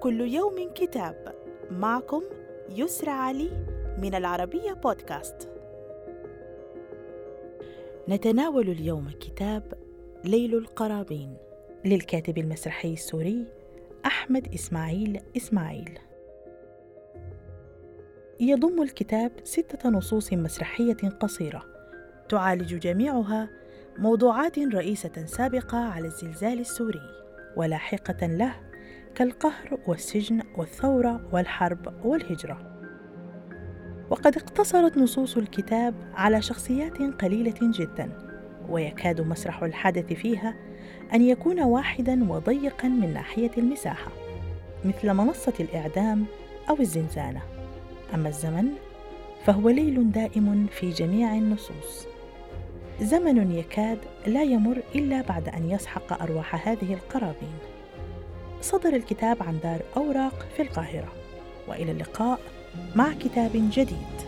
كل يوم كتاب. معكم يسرى علي من العربية بودكاست. نتناول اليوم كتاب ليل القرابين للكاتب المسرحي السوري أحمد إسماعيل إسماعيل. يضم الكتاب ستة نصوص مسرحية قصيرة تعالج جميعها موضوعات رئيسة سابقة على الزلزال السوري ولاحقة له كالقهر والسجن والثورة والحرب والهجرة. وقد اقتصرت نصوص الكتاب على شخصيات قليلة جدا، ويكاد مسرح الحدث فيها أن يكون واحدا وضيقا من ناحية المساحة، مثل منصة الإعدام أو الزنزانة. أما الزمن فهو ليل دائم في جميع النصوص. زمن يكاد لا يمر إلا بعد أن يسحق أرواح هذه القرابين. صدر الكتاب عن دار أوراق في القاهرة. وإلى اللقاء مع كتاب جديد.